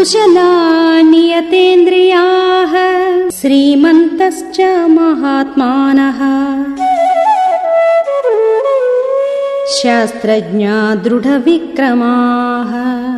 कुशलानियतेन्द्रियाः श्रीमन्तश्च महात्मानः। शास्त्रज्ञा दृढविक्रमाः।